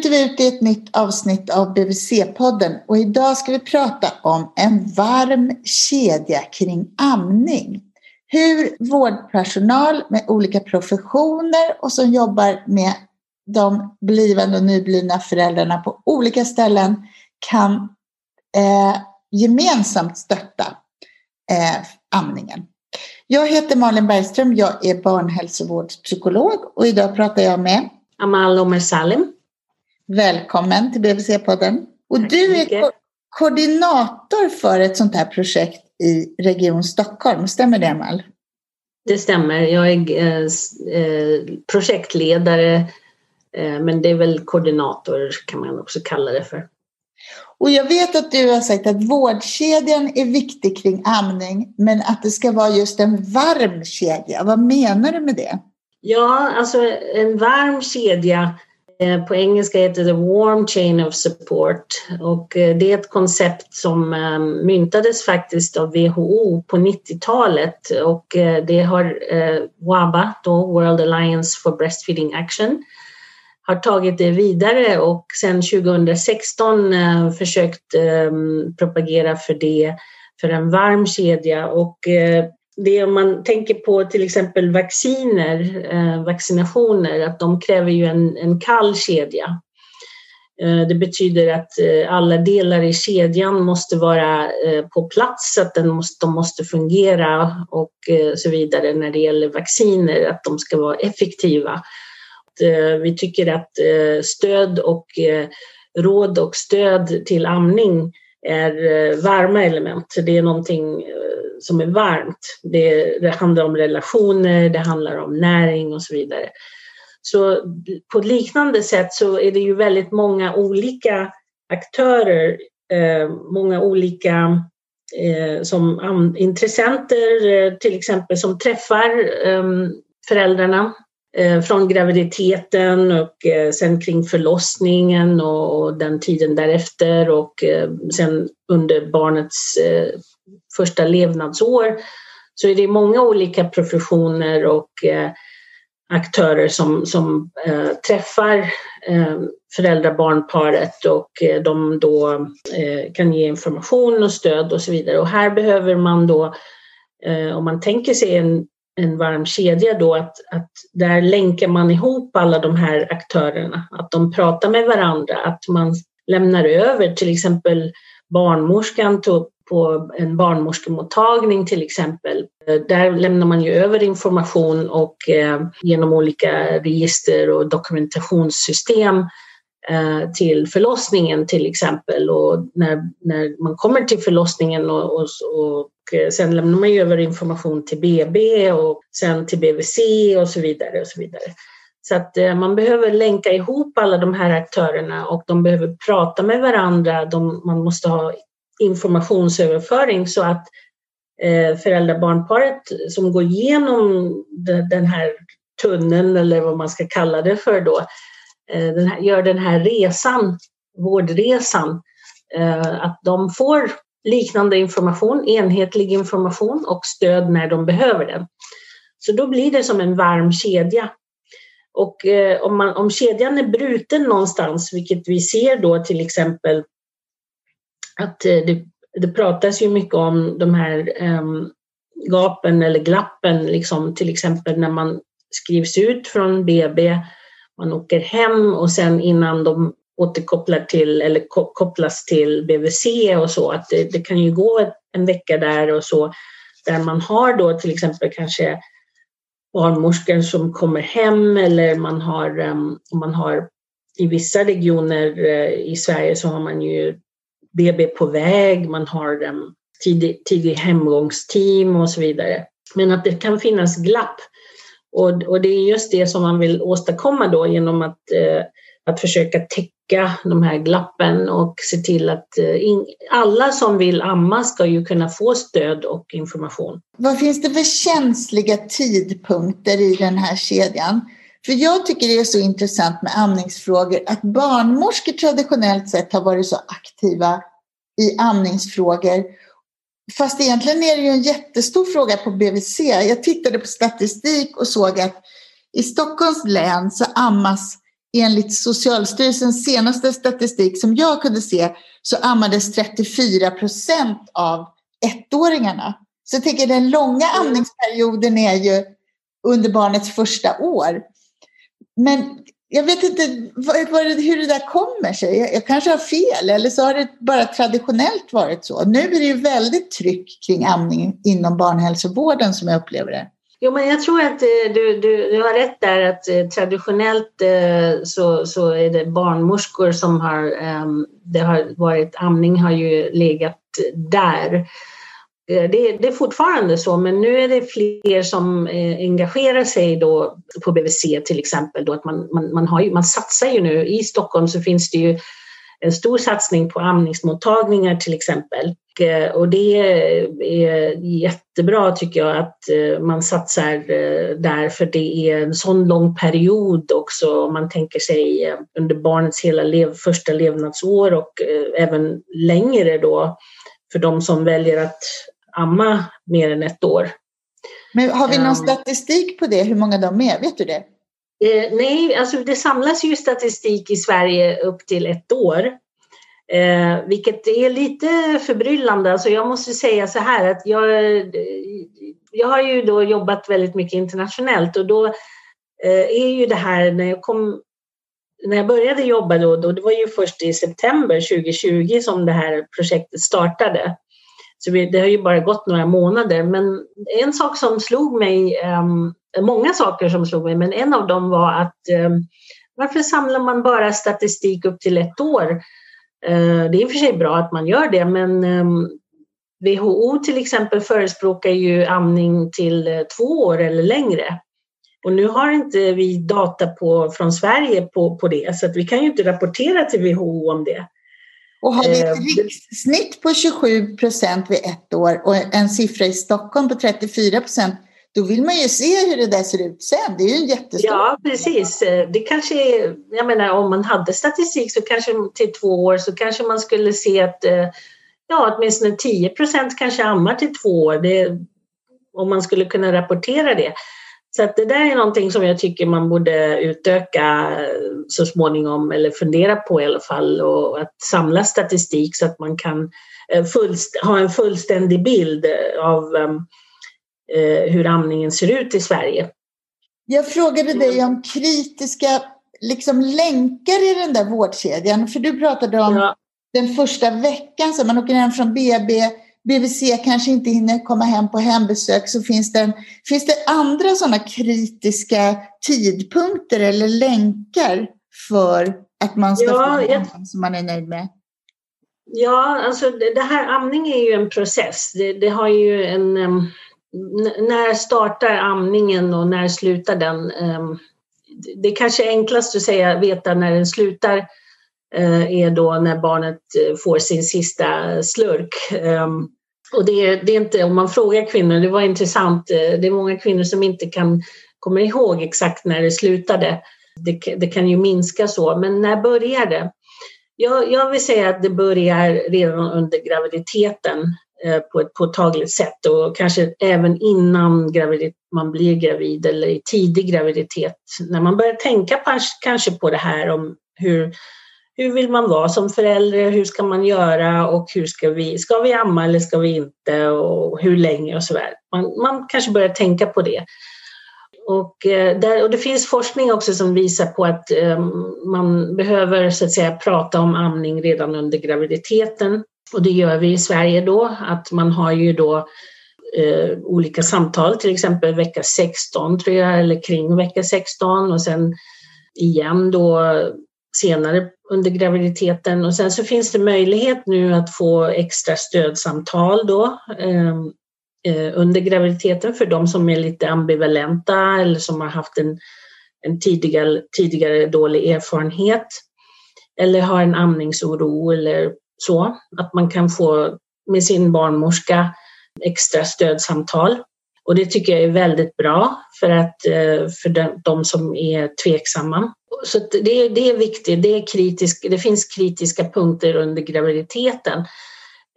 bryter vi ut i ett nytt avsnitt av BVC-podden och idag ska vi prata om en varm kedja kring amning. Hur vårdpersonal med olika professioner och som jobbar med de blivande och nyblivna föräldrarna på olika ställen kan eh, gemensamt stötta eh, amningen. Jag heter Malin Bergström, jag är barnhälsovårdspsykolog och idag pratar jag med Amal Omer Salim. Välkommen till BVC-podden. Och Tack du är ko koordinator för ett sånt här projekt i Region Stockholm, stämmer det Amal? Det stämmer. Jag är eh, eh, projektledare eh, men det är väl koordinator kan man också kalla det för. Och jag vet att du har sagt att vårdkedjan är viktig kring amning, men att det ska vara just en varm kedja. Vad menar du med det? Ja, alltså en varm kedja Eh, på engelska heter det warm chain of support. Och eh, det är ett koncept som ehm, myntades faktiskt av WHO på 90-talet och eh, det har WABA, då World Alliance for Breastfeeding Action, har tagit det vidare och sedan 2016 försökt ehm, propagera för det, för en varm kedja. Och det om man tänker på till exempel vacciner, eh, vaccinationer, att de kräver ju en, en kall kedja. Eh, det betyder att eh, alla delar i kedjan måste vara eh, på plats, att den måste, de måste fungera och eh, så vidare när det gäller vacciner, att de ska vara effektiva. Att, eh, vi tycker att eh, stöd och eh, råd och stöd till amning är eh, varma element. Det är någonting som är varmt. Det, det handlar om relationer, det handlar om näring och så vidare. Så på ett liknande sätt så är det ju väldigt många olika aktörer, eh, många olika eh, som intressenter eh, till exempel som träffar eh, föräldrarna eh, från graviditeten och eh, sen kring förlossningen och, och den tiden därefter och eh, sen under barnets eh, första levnadsår. Så är det många olika professioner och eh, aktörer som, som eh, träffar eh, föräldrar-barnparet och eh, de då eh, kan ge information och stöd och så vidare. Och här behöver man då, eh, om man tänker sig en, en varm kedja då, att, att där länkar man ihop alla de här aktörerna, att de pratar med varandra, att man lämnar över. Till exempel barnmorskan to- på en barnmorskemottagning till exempel. Där lämnar man ju över information och eh, genom olika register och dokumentationssystem eh, till förlossningen till exempel. Och när, när man kommer till förlossningen och, och, och eh, sen lämnar man ju över information till BB och sen till BVC och så vidare. Och så vidare. Så att man behöver länka ihop alla de här aktörerna och de behöver prata med varandra. De, man måste ha informationsöverföring så att eh, föräldrar-barnparet som går igenom den här tunneln eller vad man ska kalla det för då, eh, den här, gör den här resan, vårdresan, eh, att de får liknande information, enhetlig information och stöd när de behöver den. Så då blir det som en varm kedja. Och eh, om, man, om kedjan är bruten någonstans, vilket vi ser då till exempel att eh, det, det pratas ju mycket om de här um, gapen eller glappen, liksom, till exempel när man skrivs ut från BB, man åker hem och sen innan de återkopplar till eller ko- kopplas till BVC och så, att det, det kan ju gå en vecka där och så, där man har då till exempel kanske barnmorskor som kommer hem eller man har, um, man har i vissa regioner eh, i Sverige så har man ju BB på väg, man har um, tidig, tidig hemgångsteam och så vidare. Men att det kan finnas glapp. Och, och det är just det som man vill åstadkomma då genom att, eh, att försöka täcka de här glappen och se till att eh, in, alla som vill amma ska ju kunna få stöd och information. Vad finns det för känsliga tidpunkter i den här kedjan? För jag tycker det är så intressant med amningsfrågor att barnmorskor traditionellt sett har varit så aktiva i amningsfrågor. Fast egentligen är det ju en jättestor fråga på BVC. Jag tittade på statistik och såg att i Stockholms län så ammas enligt Socialstyrelsens senaste statistik som jag kunde se så ammades 34 procent av ettåringarna. Så jag tänker den långa mm. amningsperioden är ju under barnets första år. Men jag vet inte vad, vad, hur det där kommer sig. Jag, jag, kanske har fel eller så har det bara traditionellt varit så. Nu är det ju väldigt tryck kring amning inom barnhälsovården som jag upplever det. Jo, men jag tror att eh, du, du, du har rätt där att eh, traditionellt eh, så, så är det barnmorskor som har, ehm, det har varit, amning har ju legat där. Eh, det, det, är fortfarande så, men nu är det fler som eh, engagerar sig då på BVC till exempel. Då att man, man, man, har ju, man satsar ju nu, i Stockholm så finns det ju en stor satsning på amningsmottagningar till exempel. Och, och det är jättebra tycker jag att man satsar där för det är en sån lång period också om man tänker sig under barnets hela lev, första levnadsår och även längre då för de som väljer att amma mer än ett år. Men har vi någon um, statistik på det, hur många de är? Vet du det? Eh, nej, alltså det samlas ju statistik i Sverige upp till ett år. Eh, vilket är lite förbryllande. Alltså jag måste säga så här att jag, jag har ju då jobbat väldigt mycket internationellt och då eh, är ju det här när jag kom när jag började jobba då, då, det var ju först i september 2020 som det här projektet startade. Så det har ju bara gått några månader. Men en sak som slog mig, um, många saker som slog mig, men en av dem var att um, varför samlar man bara statistik upp till ett år? Uh, det är i och för sig bra att man gör det, men ehm, um, WHO till exempel förespråkar ju amning till eh, två år eller längre. Och nu har inte vi data på, från Sverige på, på det, så att vi kan ju inte rapportera till WHO om det. Och har vi ett eh, rikssnitt på 27 procent vid ett år och en siffra i Stockholm på 34 procent, då vill man ju se hur det där ser ut sen. Det är ju en jättestor... Ja, precis. Det kanske är, jag menar om man hade statistik så kanske till två år så kanske man skulle se att eh, ja, åtminstone 10 procent kanske ammar till två år. Det, om man skulle kunna rapportera det. Så att det där är någonting som jag tycker man borde utöka så småningom eller fundera på i alla fall och att samla statistik så att man kan eh, ha en fullständig bild av ehm, eh, hur amningen ser ut i Sverige. Jag frågade dig om kritiska liksom, länkar i den där vårdkedjan, för du pratade om ja. den första veckan, så man åker hem från BB BVC kanske inte hinner komma hem på hembesök så finns det, finns det andra sådana kritiska tidpunkter eller länkar för att man ska ja, få en jag... som man är nöjd med? Ja, alltså det här amning är ju en process. Det, det har ju en... Um, när startar amningen och när slutar den? Um, det är kanske enklast att säga, veta när den slutar Eh, är då när barnet eh, får sin sista slurk. Ehm, och det är, det är inte, om man frågar kvinnor, det var intressant, eh, det är många kvinnor som inte kan komma ihåg exakt när det slutade. Det, det kan ju minska så, men när börjar det? Jag, jag vill säga att det börjar redan under graviditeten på ett påtagligt sätt och kanske även innan gravid, man blir gravid eller i tidig graviditet. När man börjar tänka kanske på det här om hur hur vill man vara som förälder? Hur ska man göra och hur ska vi, ska vi amma eller ska vi inte och hur länge och så vidare. Man, man kanske börjar tänka på det. Och, eh, där, och det finns forskning också som visar på att um, man behöver så att säga prata om amning redan under graviditeten. Och det gör vi i Sverige då, att man har ju då uh, olika samtal, till exempel vecka 16 tror jag, eller kring vecka 16 och sen igen då senare under graviditeten och sen så finns det möjlighet nu att få extra stödsamtal då ehm, eh, under graviditeten för de som är lite ambivalenta eller som har haft en, en tidigare, tidigare dålig erfarenhet eller har en amningsoro eller så. Att man kan få med sin barnmorska extra stödsamtal. Och det tycker jag är väldigt bra för, att, eh, för de som är tveksamma så det, det är viktigt, det, är kritisk, det finns kritiska punkter under graviditeten.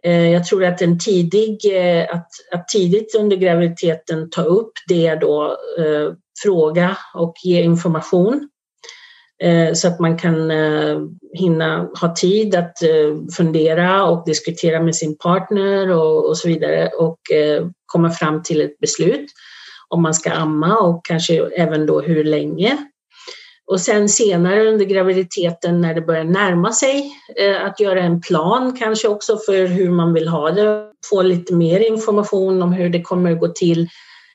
Eh, jag tror att en tidig, eh, att, att tidigt under graviditeten ta upp det då, eh, fråga och ge information så att man kan hinna ha tid att fundera och diskutera med sin partner och, och så vidare och komma fram till ett beslut om man ska amma och kanske även då hur länge. Och sen senare under graviditeten när det börjar närma sig eh, att göra en plan kanske också för hur man vill ha det. Få lite mer information om hur det kommer att gå till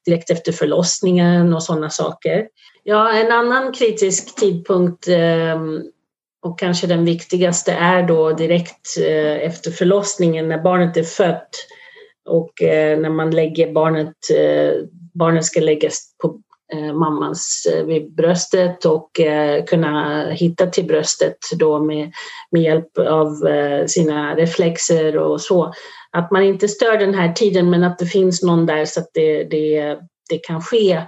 direkt efter förlossningen och sådana saker. Ja, en annan kritisk tidpunkt ehm, och kanske den viktigaste är då direkt eh, efter förlossningen när barnet är fött och eh, när man lägger barnet, barnet ska läggas på Eh, mammans eh, vid bröstet och eh, kunna hitta till bröstet då med, med hjälp av sina reflexer och så. Att man inte stör den här tiden men att det finns någon där så att det, det, det kan ske.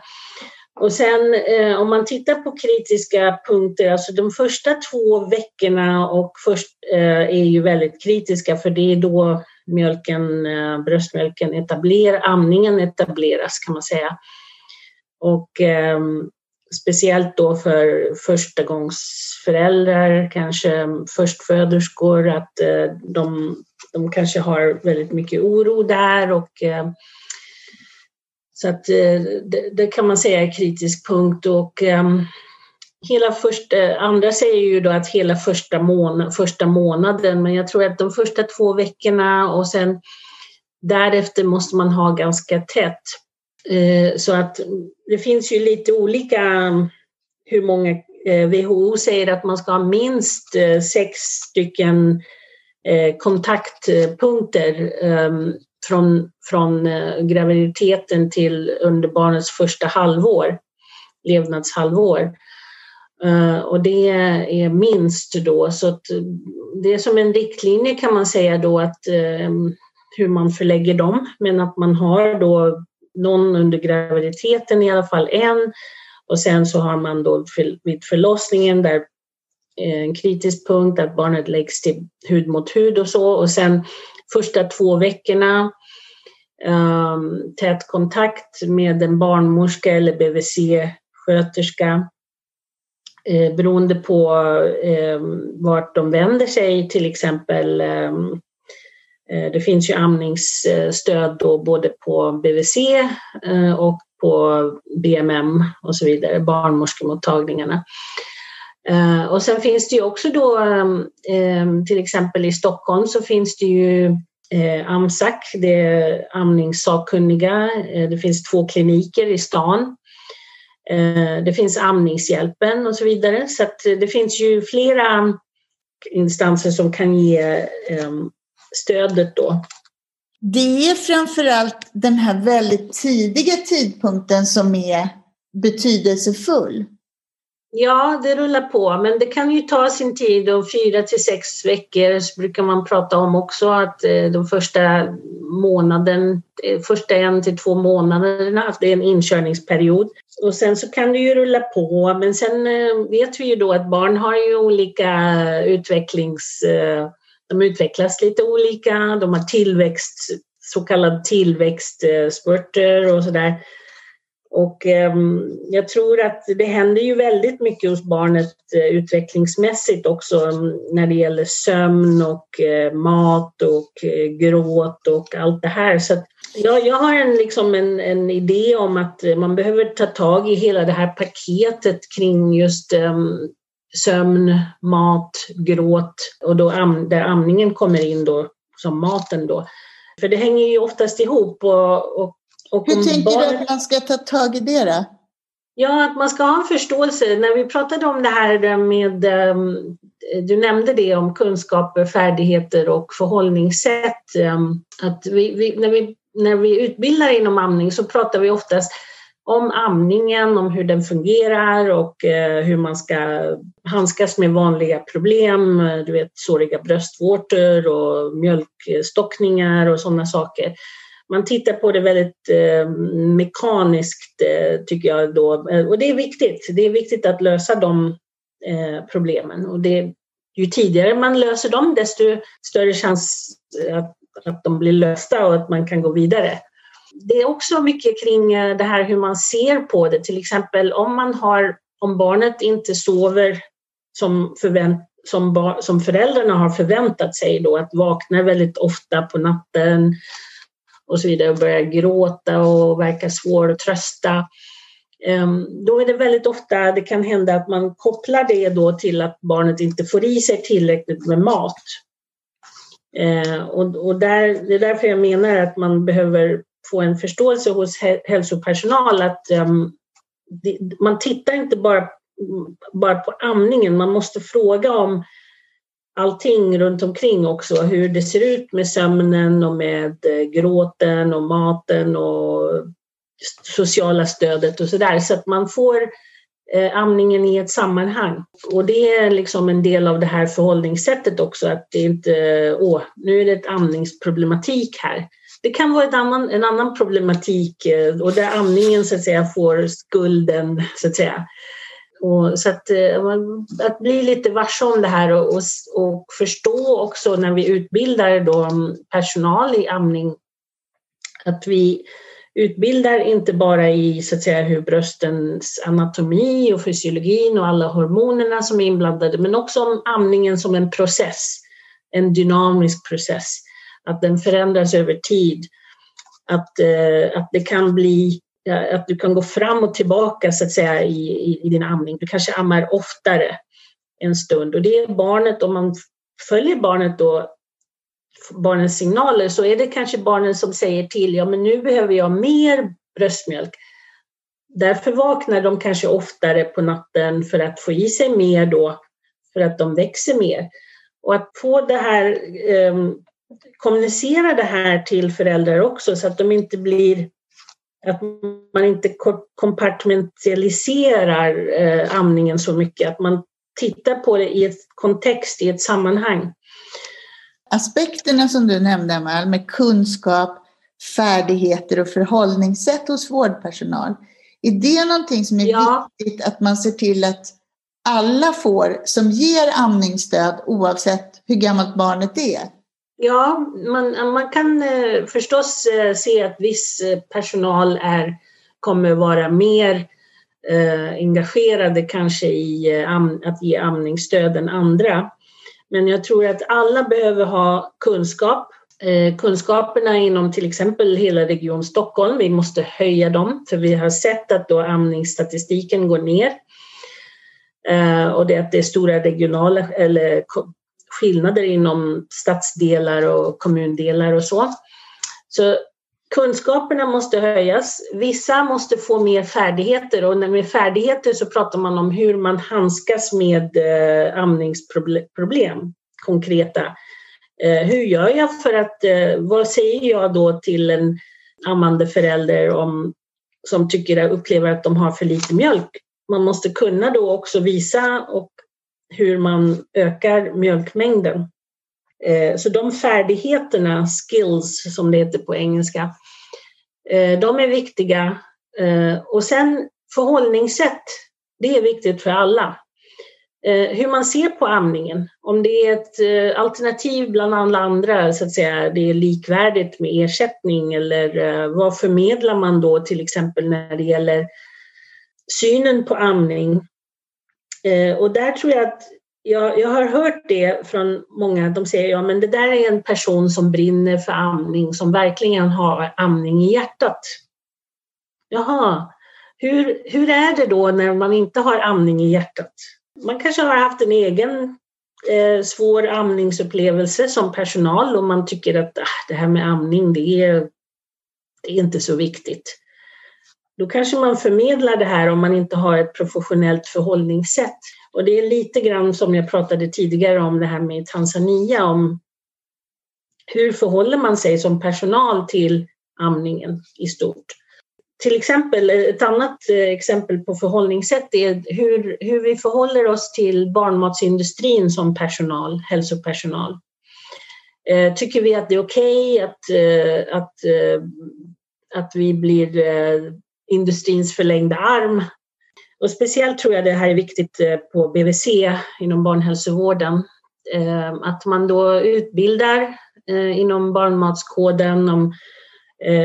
Och sen om man tittar på kritiska punkter, alltså de första två veckorna och först är ju väldigt kritiska för det är då mjölken, bröstmjölken etablerar, amningen etableras kan man säga. Och eh, speciellt då för förstagångsföräldrar, kanske ehm, förstföderskor, att eh, de, de kanske har väldigt mycket oro där och eh, så att eh, det, det, kan man säga är kritisk punkt och ehm, hela första, andra säger ju då att hela första, mån, första månaden, men jag tror att de första två veckorna och sen därefter måste man ha ganska tätt. Eh, så att det finns ju lite olika mm, hur många eh, WHO säger att man ska ha minst eh, sex stycken kontaktpunkter ehm, från, från graviditeten till under barnets första halvår, levnadshalvår. Och det är minst då, så att det är som en riktlinje kan man säga då att ehm, hur man förlägger dem, men att man har då någon under graviditeten i alla fall en. Och sen så har man då vid förlossningen där eh, en kritisk punkt att barnet läggs till hud mot hud och så. Och sen första två veckorna ehm, um, tät kontakt med en barnmorska eller BVC-sköterska eh, beroende på eh, vart de vänder sig, till exempel Eh, Eh, det finns ju amningsstöd då både på BVC eh, och på BMM och så vidare, barnmorskemottagningarna. Eh, och sen finns det ju också då, till exempel i Stockholm så finns det ju AMSAC, det är amningssakkunniga. Det finns två kliniker i stan. Det finns Amningshjälpen och så vidare. Så det finns ju flera instanser som kan ge stödet då. Det är framförallt den här väldigt tidiga tidpunkten som är betydelsefull. Ja, det rullar på, men det kan ju ta sin tid och fyra till sex veckor så brukar man prata om också att eh, de första månaden, eh, första en till två månaderna, det är en inkörningsperiod. Och sen så kan det ju rulla på, men sen eh, vet vi ju då att barn har ju olika utvecklings de utvecklas lite olika, de har tillväxt, så kallad tillväxtspurter och sådär. Och eh, jag tror att det händer ju väldigt mycket hos barnet eh, utvecklingsmässigt också mm, när det gäller sömn och eh, mat och eh, gråt och allt det här. Så att, ja, jag har en, liksom en, en idé om att eh, man behöver ta tag i hela det här paketet kring just ehm, sömn, mat, gråt och då am, där amningen kommer in då som maten då. För det hänger ju oftast ihop. Och, och, och Hur tänker barn... du att man ska ta tag i det då? Ja, att man ska ha en förståelse. När vi pratade om det här med, um, du nämnde det om kunskaper, färdigheter och förhållningssätt. Um, att vi, vi, när, vi, när vi utbildar inom amning så pratar vi oftast om amningen, om hur den fungerar och eh, hur man ska handskas med vanliga problem, eh, du vet såriga bröstvårtor och mjölkstockningar och sådana saker. Man tittar på det väldigt eh, mekaniskt tycker jag då och det är viktigt. Det är viktigt att lösa de problemen och det, ju tidigare man löser dem desto större chans att att de blir lösta och att man kan gå vidare. Det är också mycket kring eh, det här hur man ser på det. Till exempel om man har, om barnet inte sover som, förvänt, som, bar, som föräldrarna har förväntat sig då, att vakna väldigt ofta på natten och så vidare och börjar gråta och verkar svår att trösta. Ehm, då är det väldigt ofta det kan hända att man kopplar det då till att barnet inte får i sig tillräckligt med mat. Eh, och, och där, det är därför jag menar att man behöver få en förståelse hos hälsopersonal att um, det, man tittar inte bara, bara på amningen, man måste fråga om allting runt omkring också, hur det ser ut med sömnen och med eh, gråten och maten och sociala stödet och sådär. Så att man får eh, amningen i ett sammanhang. Och det är liksom en del av det här förhållningssättet också, att det inte, åh, nu är det ett amningsproblematik här. Det kan vara annan, en annan problematik eh, och där amningen så att säga får skulden så att säga. Och så att, eh, att bli lite varse om det här och, och, och, förstå också när vi utbildar då personal i amning att vi utbildar inte bara i så att säga, hur bröstens anatomi och fysiologin och alla hormonerna som är inblandade men också om amningen som en process, en dynamisk process. Att den förändras över tid. Att, eh, att det kan bli att du kan gå fram och tillbaka så att säga i, i, i din amning. Du kanske ammar oftare en stund och det är barnet, om man följer barnet då barnens signaler så är det kanske barnen som säger till, ja men nu behöver jag mer bröstmjölk. Därför vaknar de kanske oftare på natten för att få i sig mer då, för att de växer mer. Och att få det här, eh, kommunicera det här till föräldrar också så att de inte blir att man inte kompartmentaliserar eh, amningen så mycket, att man tittar på det i ett kontext, i ett sammanhang aspekterna som du nämnde, Amal, med kunskap, färdigheter och förhållningssätt hos vårdpersonal. Är det någonting som är ja. viktigt att man ser till att alla får som ger amningsstöd oavsett hur gammalt barnet är? Ja, man, man kan eh, förstås eh, se att viss eh, personal är, kommer vara mer engagerade kanske i att ge amningsstöd än andra. Men jag tror att alla behöver ha kunskap. Kunskaperna inom till exempel hela Region Stockholm, vi måste höja dem för vi har sett att då amningsstatistiken går ner. Och det, att det är stora regionala eller skillnader inom stadsdelar och kommundelar och så. Så kunskaperna måste höjas. Vissa måste få mer färdigheter och när med färdigheter så pratar man om hur man handskas med eh, amningsproblem, konkreta. Eh, hur gör jag för att, eh, vad säger jag då till en ammande förälder om, som tycker upplever att de har för lite mjölk? Man måste kunna då också visa och hur man ökar mjölkmängden. Eh, så de färdigheterna, skills som det heter på engelska, eh, de är viktiga. Eh, och sen förhållningssätt, det är viktigt för alla. Hur man ser på amningen, om det är ett alternativ bland alla andra, så att säga, det är likvärdigt med ersättning eller vad förmedlar man då till exempel när det gäller synen på amning? Eh, och där tror jag att jag, jag har hört det från många, de säger ja men det där är en person som brinner för amning, som verkligen har amning i hjärtat. Jaha, hur, hur är det då när man inte har amning i hjärtat? Man kanske har haft en egen eh, svår amningsupplevelse som personal och man tycker att ah, det här med amning, det är, det är inte så viktigt. Då kanske man förmedlar det här om man inte har ett professionellt förhållningssätt. Och det är lite grann som jag pratade tidigare om det här med Tanzania, om hur förhåller man sig som personal till amningen i stort. Till exempel, ett annat eh, exempel på förhållningssätt är hur, hur vi förhåller oss till barnmatsindustrin som personal, hälsopersonal. Eh, tycker vi att det är okej okay att, eh, att, att vi blir industrins förlängda arm och speciellt tror jag det här är viktigt eh, på BVC inom barnhälsovården. Eh, att man då utbildar eh, inom barnmatskoden, om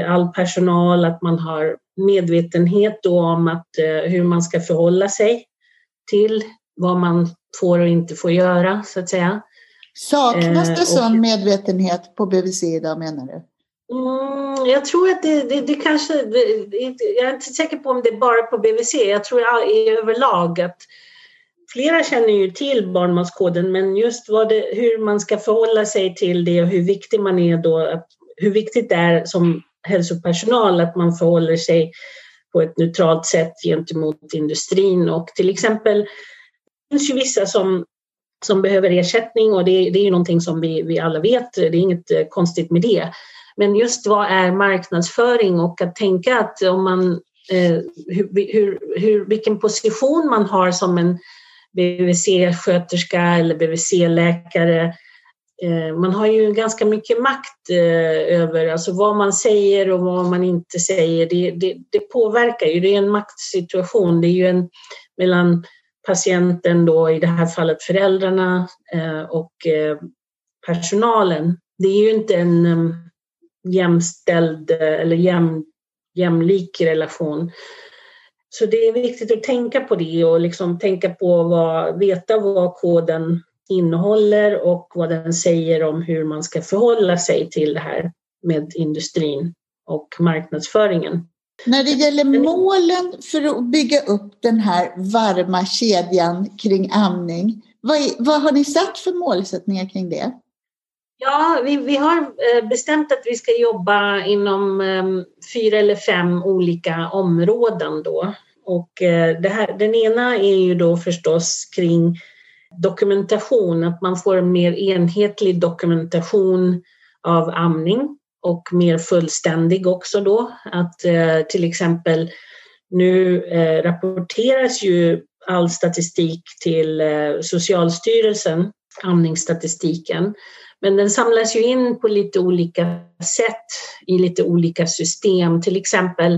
all personal, att man har medvetenhet då om att, hur man ska förhålla sig till vad man får och inte får göra, så att säga. Saknas det eh, sån medvetenhet på BVC idag menar du? Mm, jag tror att det, det, det kanske, det, jag är inte säker på om det är bara på BVC, jag tror i överlag att flera känner ju till barnmatskoden men just vad det, hur man ska förhålla sig till det och hur viktig man är då, att, hur viktigt det är som hälsopersonal att man förhåller sig på ett neutralt sätt gentemot industrin. Och till exempel det finns ju vissa som, som behöver ersättning och det, det är ju någonting som vi, vi alla vet, det är inget eh, konstigt med det. Men just vad är marknadsföring och att tänka att om man eh, hur, hur, hur, vilken position man har som en BVC-sköterska eller BVC-läkare. Eh, man har ju ganska mycket makt eh, över alltså vad man säger och vad man inte säger. Det, det, det påverkar ju, det är en maktsituation. Det är ju en mellan patienten då, i det här fallet föräldrarna eh, och eh, personalen. Det är ju inte en eh, jämställd eller jäm, jämlik relation. Så det är viktigt att tänka på det och liksom tänka på vad, veta vad koden innehåller och vad den säger om hur man ska förhålla sig till det här med industrin och marknadsföringen. När det gäller målen för att bygga upp den här varma kedjan kring amning, vad, vad har ni satt för målsättningar kring det? Ja, vi, vi har eh, bestämt att vi ska jobba inom ehm, fyra eller fem olika områden då. Och eh, det här, den ena är ju då förstås kring dokumentation, att man får en mer enhetlig dokumentation av amning och mer fullständig också då. Att eh, till exempel nu rapporteras ju all statistik till Socialstyrelsen, amningsstatistiken. Men den samlas ju in på lite olika sätt i lite olika system. Till exempel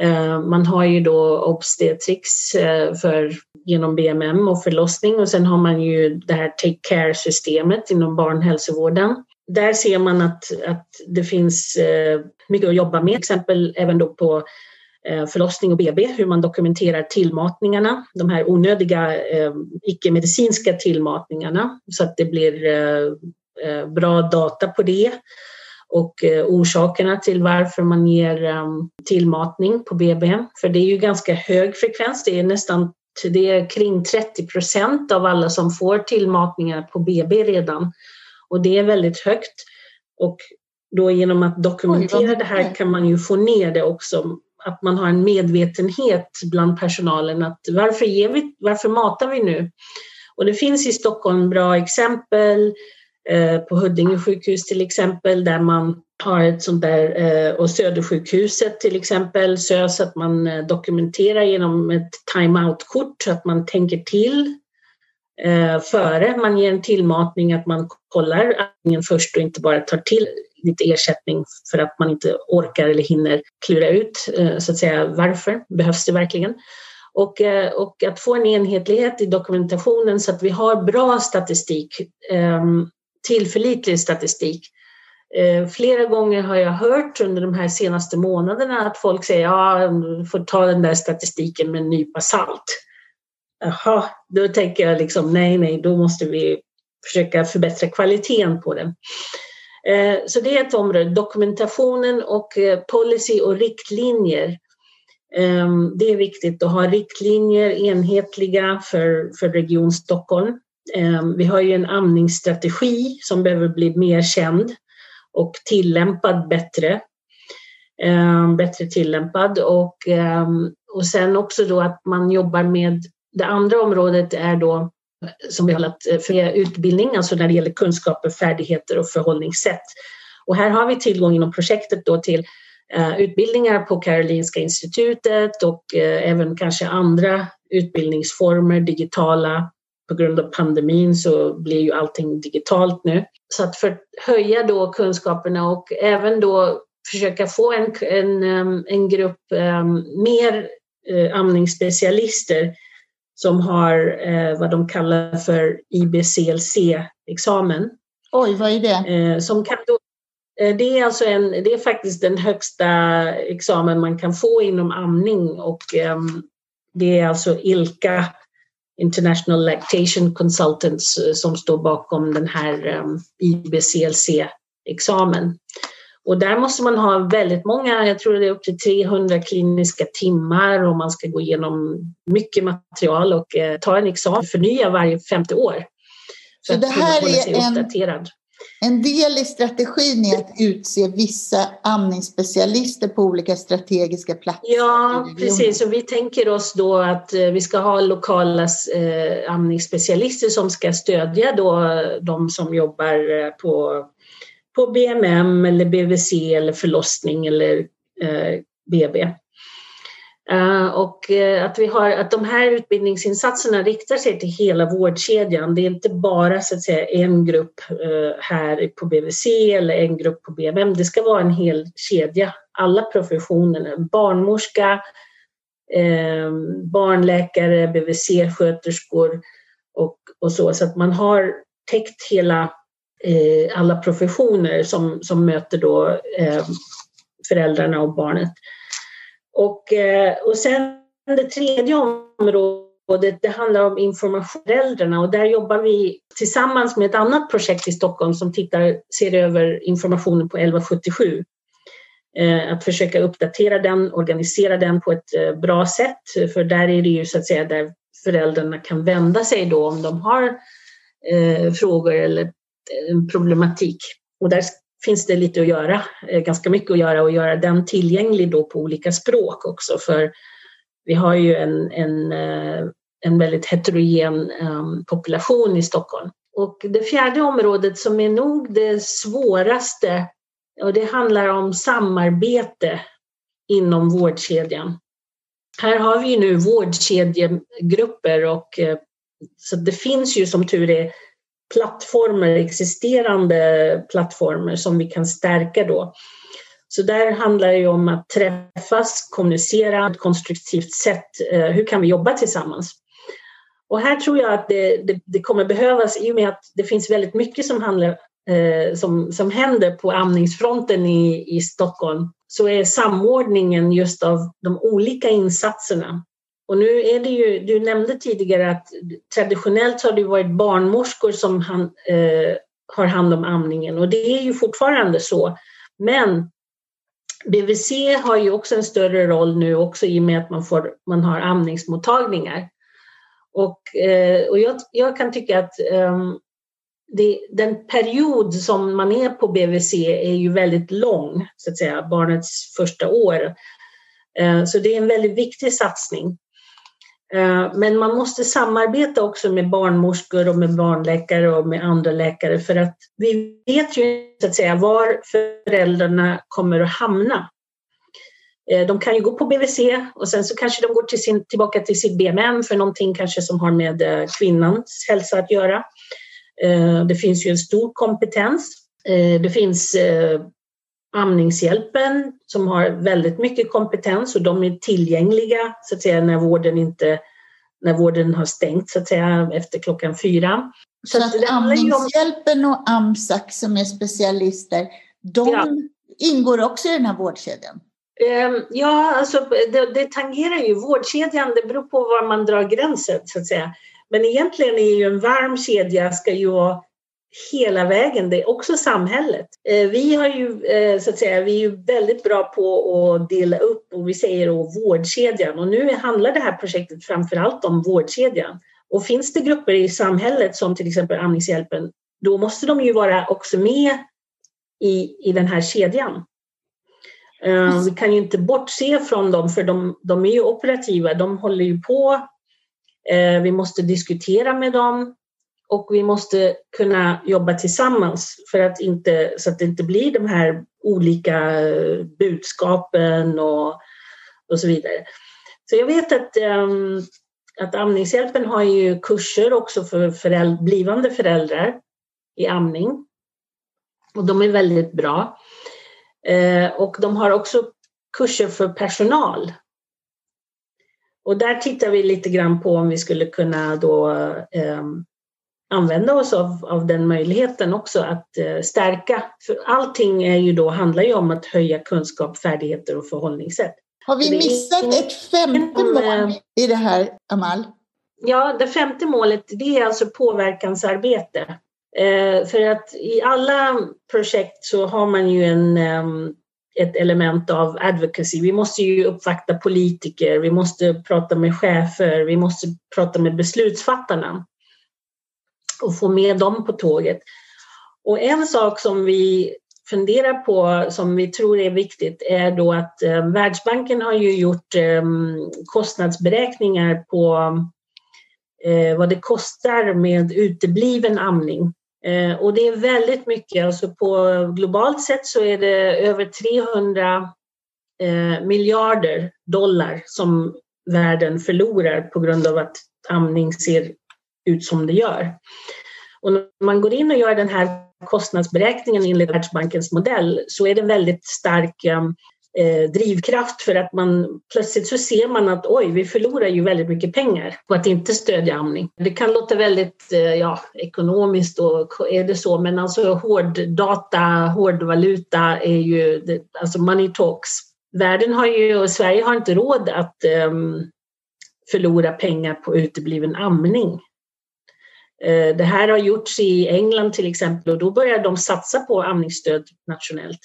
eh, man har ju då obstetrics eh, för, genom BMM och förlossning och sen har man ju det här take care-systemet inom barnhälsovården. Där ser man att, att det finns eh, mycket att jobba med, till exempel även då på förlossning och BB, hur man dokumenterar tillmatningarna, de här onödiga eh, icke-medicinska tillmatningarna så att det blir eh, Eh, bra data på det och eh, orsakerna till varför man ger tillmatning på BB. För det är ju ganska hög frekvens, det är nästan det är kring 30 procent av alla som får tillmatningar på BB redan. Och det är väldigt högt. Och då genom att dokumentera det här kan man ju få ner det också. Att man har en medvetenhet bland personalen att varför, ger vi, varför matar vi nu? Och det finns i Stockholm bra exempel Eh, på Huddinge sjukhus till exempel där man har ett sånt där eh, och Södersjukhuset till exempel SÖS att man eh, dokumenterar genom ett time-out-kort så att man tänker till eh, före man ger en tillmatning att man kollar antingen först och inte bara tar till lite ersättning för att man inte orkar eller hinner klura ut eh, så att säga varför behövs det verkligen. Och, eh, och att få en enhetlighet i dokumentationen så att vi har bra statistik ehm, tillförlitlig statistik. Eh, flera gånger har jag hört under de här senaste månaderna att folk säger ja, du får ta den där statistiken med en nypa salt. Jaha, då tänker jag liksom nej, nej, då måste vi försöka förbättra kvaliteten på den. Eh, så det är ett område, dokumentationen och eh, policy och riktlinjer. Ehm, det är viktigt att ha riktlinjer enhetliga för, för Region Stockholm. Ehm, vi har ju en amningsstrategi som behöver bli mer känd och tillämpad bättre. Ehm, bättre tillämpad och, och sen också då att man jobbar med det andra området är då som vi har lagt eh, för utbildning, alltså när det gäller kunskaper, färdigheter och förhållningssätt. Och här har vi tillgång inom projektet då till eh, utbildningar på Karolinska institutet och eh, även kanske andra utbildningsformer, digitala på grund av pandemin så blir ju allting digitalt nu. Så att för att höja då kunskaperna och även då försöka få en, en, en grupp mer amningsspecialister som har uh, vad de kallar för IBCLC-examen. Oj, vad är det? Som kan då, det, är alltså en, det är faktiskt den högsta examen man kan få inom amning och det är alltså ILCA, International Lactation Consultants, som står bakom den här IBCLC-examen. Och där måste man ha väldigt många, jag tror det är upp till 300 kliniska timmar och man ska gå igenom mycket material och eh, ta en examen, förnya varje femte år. Så, det här är en, en del i strategin är att utse vissa amningsspecialister på olika strategiska platser. Ja, precis. Och vi tänker oss då att eh, vi ska ha lokala eh, amningsspecialister som ska stödja då de som jobbar eh, på på BMM eller BVC eller förlossning eller eh, BB. Uh, eh, och uh, att, vi har, att de här utbildningsinsatserna riktar sig till hela vårdkedjan. Det är inte bara så att säga, en grupp uh, här på BVC eller en grupp på BMM. Det ska vara en hel kedja, alla professioner. Barnmorska, barnläkare, BVC-sköterskor och, och så. Så att man har täckt hela eh, alla professioner som, som möter då eh, föräldrarna och barnet. Och, eh, och sen det tredje området, det handlar om information föräldrarna och där jobbar vi tillsammans med ett annat projekt i Stockholm som tittar, ser över informationen på 1177. Eh, att försöka uppdatera den, organisera den på ett eh, bra sätt, för där är det ju så att säga där föräldrarna kan vända sig då om de har eh, frågor eller en problematik. Och där finns det lite att göra, eh, ganska mycket att göra och göra den tillgänglig då på olika språk också för vi har ju en, en, eh, en väldigt heterogen ehm, population i Stockholm. Och det fjärde området som är nog det svåraste och det handlar om samarbete inom vårdkedjan. Här har vi nu vårdkedjegrupper och eh, så det finns ju som tur är plattformar, existerande plattformar som vi kan stärka då. Så där handlar det om att träffas, kommunicera på ett konstruktivt sätt. Eh, hur kan vi jobba tillsammans? Och här tror jag att det, det, det kommer behövas, i och med att det finns väldigt mycket som, handlar, eh, som, som händer på amningsfronten i, i Stockholm, så är samordningen just av de olika insatserna och nu är det ju, du nämnde tidigare att traditionellt har det varit barnmorskor som han, eh, har hand om amningen och det är ju fortfarande så. Men BVC har ju också en större roll nu också i och med att man, får, man har amningsmottagningar. Och, eh, och jag, jag, kan tycka att eh, det, den period som man är på BVC är ju väldigt lång, så att säga, barnets första år. Eh, så det är en väldigt viktig satsning. Eh, men man måste samarbeta också med barnmorskor och med barnläkare och med andra läkare för att vi vet ju så att säga var föräldrarna kommer att hamna. Eh, de kan ju gå på BVC och sen så kanske de går till sin, tillbaka till sitt BMN för någonting kanske som har med eh, kvinnans hälsa att göra. Det finns ju en stor kompetens. Det finns Amningshjälpen som har väldigt mycket kompetens och de är tillgängliga så att säga när vården inte när vården har stängt så att säga efter klockan fyra. Så, så att Amningshjälpen och AMSAC som är specialister, de ja. ingår också i den här vårdkedjan? Ehm, ja, alltså det, det tangerar ju vårdkedjan, det beror på var man drar gränsen så att säga. Men egentligen är ju en varm kedja ska ju vara hela vägen, det är också samhället. Eh, vi, har ju, eh, så att säga, vi är ju väldigt bra på att dela upp och vi säger då vårdkedjan och nu handlar det här projektet framför allt om vårdkedjan. Och finns det grupper i samhället som till exempel Amningshjälpen, då måste de ju vara också med i, i den här kedjan. Eh, vi kan ju inte bortse från dem för de, de är ju operativa, de håller ju på. Vi måste diskutera med dem och vi måste kunna jobba tillsammans för att inte, så att det inte blir de här olika budskapen och, och så vidare. Så jag vet att, um, att Amningshjälpen har ju kurser också för föräld blivande föräldrar i amning. Och de är väldigt bra. Eh, och de har också kurser för personal. Och där tittar vi lite grann på om vi skulle kunna då eh, använda oss av, av den möjligheten också att eh, stärka. För allting är ju då, handlar ju om att höja kunskap, färdigheter och förhållningssätt. Har vi missat ett femte mål i det här, Amal? Ja, det femte målet det är alltså påverkansarbete. Eh, för att i alla projekt så har man ju en, um, ett element av advocacy. Vi måste ju uppvakta politiker, vi måste prata med chefer, vi måste prata med beslutsfattarna och få med dem på tåget. Och en sak som vi funderar på som vi tror är viktigt är då att eh, Världsbanken har ju gjort eh, kostnadsberäkningar på eh, vad det kostar med utebliven amning. Eh, och det är väldigt mycket, alltså på globalt sett så är det över 300 eh, miljarder dollar som världen förlorar på grund av att amning ser ut som det gör. Och när man går in och gör den här kostnadsberäkningen enligt Världsbankens modell så är det väldigt stark eh, eh, drivkraft för att man plötsligt så ser man att oj, vi förlorar ju väldigt mycket pengar på att inte stödja amning. Det kan låta väldigt eh, ja, ekonomiskt och är det så, men alltså hårddata, hårdvaluta är ju, det, alltså money talks. Världen har ju, och Sverige har inte råd att eh, förlora pengar på utebliven amning. Eh, det här har gjorts i England till exempel och då börjar de satsa på amningsstöd nationellt.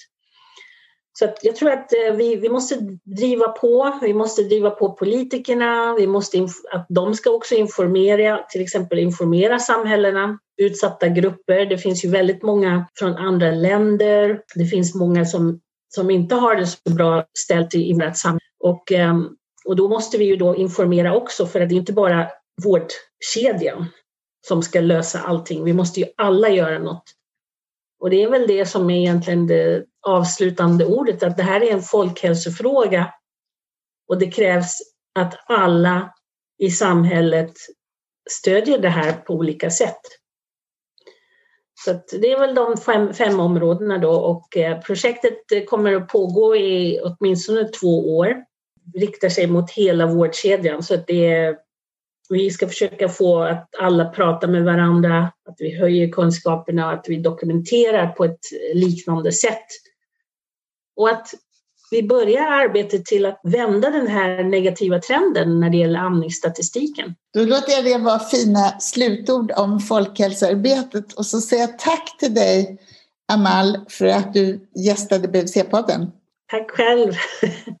Så jag tror att eh, vi, vi måste driva på, vi måste driva på politikerna, vi måste att de ska också informera, till exempel informera samhällena, utsatta grupper. Det finns ju väldigt många från andra länder. Det finns många som, som inte har det så bra ställt i vårt samhälle. Och, eh, och då måste vi ju då informera också för att det är inte bara vårdkedjan som ska lösa allting. Vi måste ju alla göra något. Och det är väl det som är egentligen det avslutande ordet, att det här är en folkhälsofråga och det krävs att alla i samhället stödjer det här på olika sätt. Så det är väl de fem, fem områdena då och eh, projektet kommer att pågå i åtminstone två år. Riktar sig mot hela vårdkedjan så att det är vi ska försöka få att alla pratar med varandra, att vi höjer kunskaperna och att vi dokumenterar på ett liknande sätt. Och att vi börjar arbetet till att vända den här negativa trenden när det gäller amningsstatistiken. Då låter jag det vara fina slutord om folkhälsoarbetet och så säger jag tack till dig Amal för att du gästade BVC-podden. Tack själv.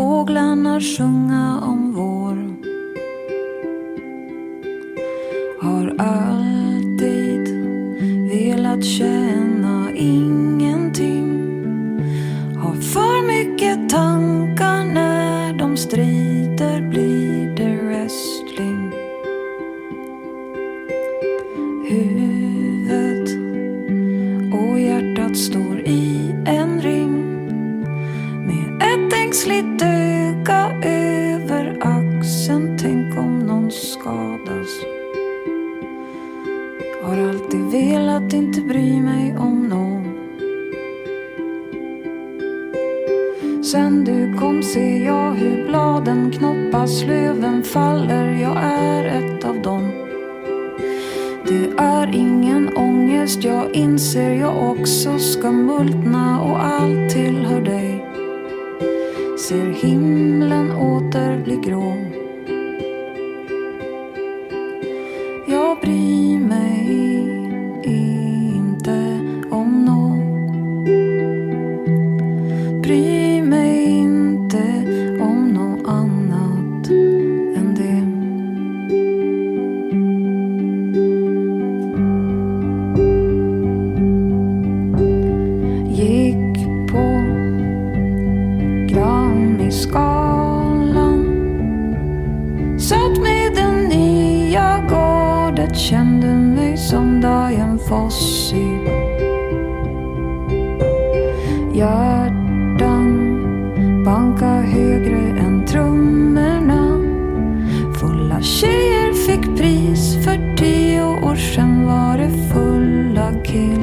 Fåglarna sjunga om vår grann i skalan. Satt med den nya gårdet, kände mig som Dian Fossey. Hjärtan banka högre än trummorna. Fulla tjejer fick pris, för tio år sedan var det fulla killar.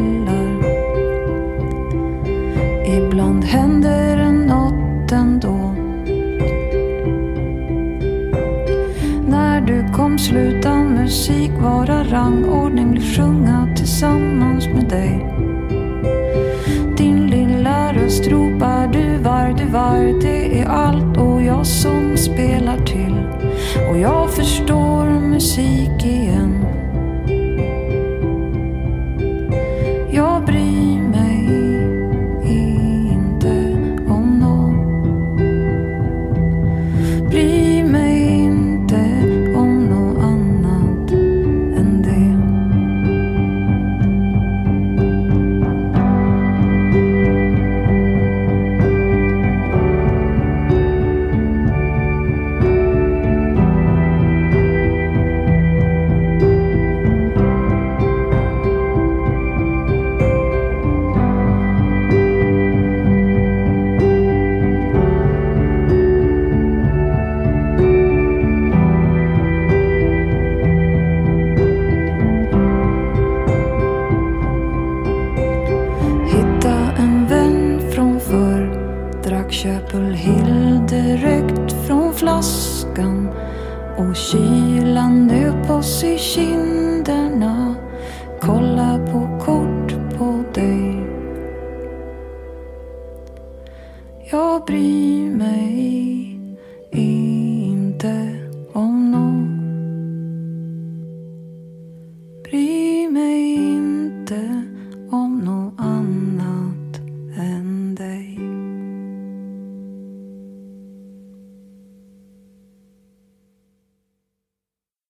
Musik vara rangordning, blir sjunga tillsammans med dig. Din lilla röst ropar du var, du var, det är allt och jag som spelar till. Och jag förstår musik i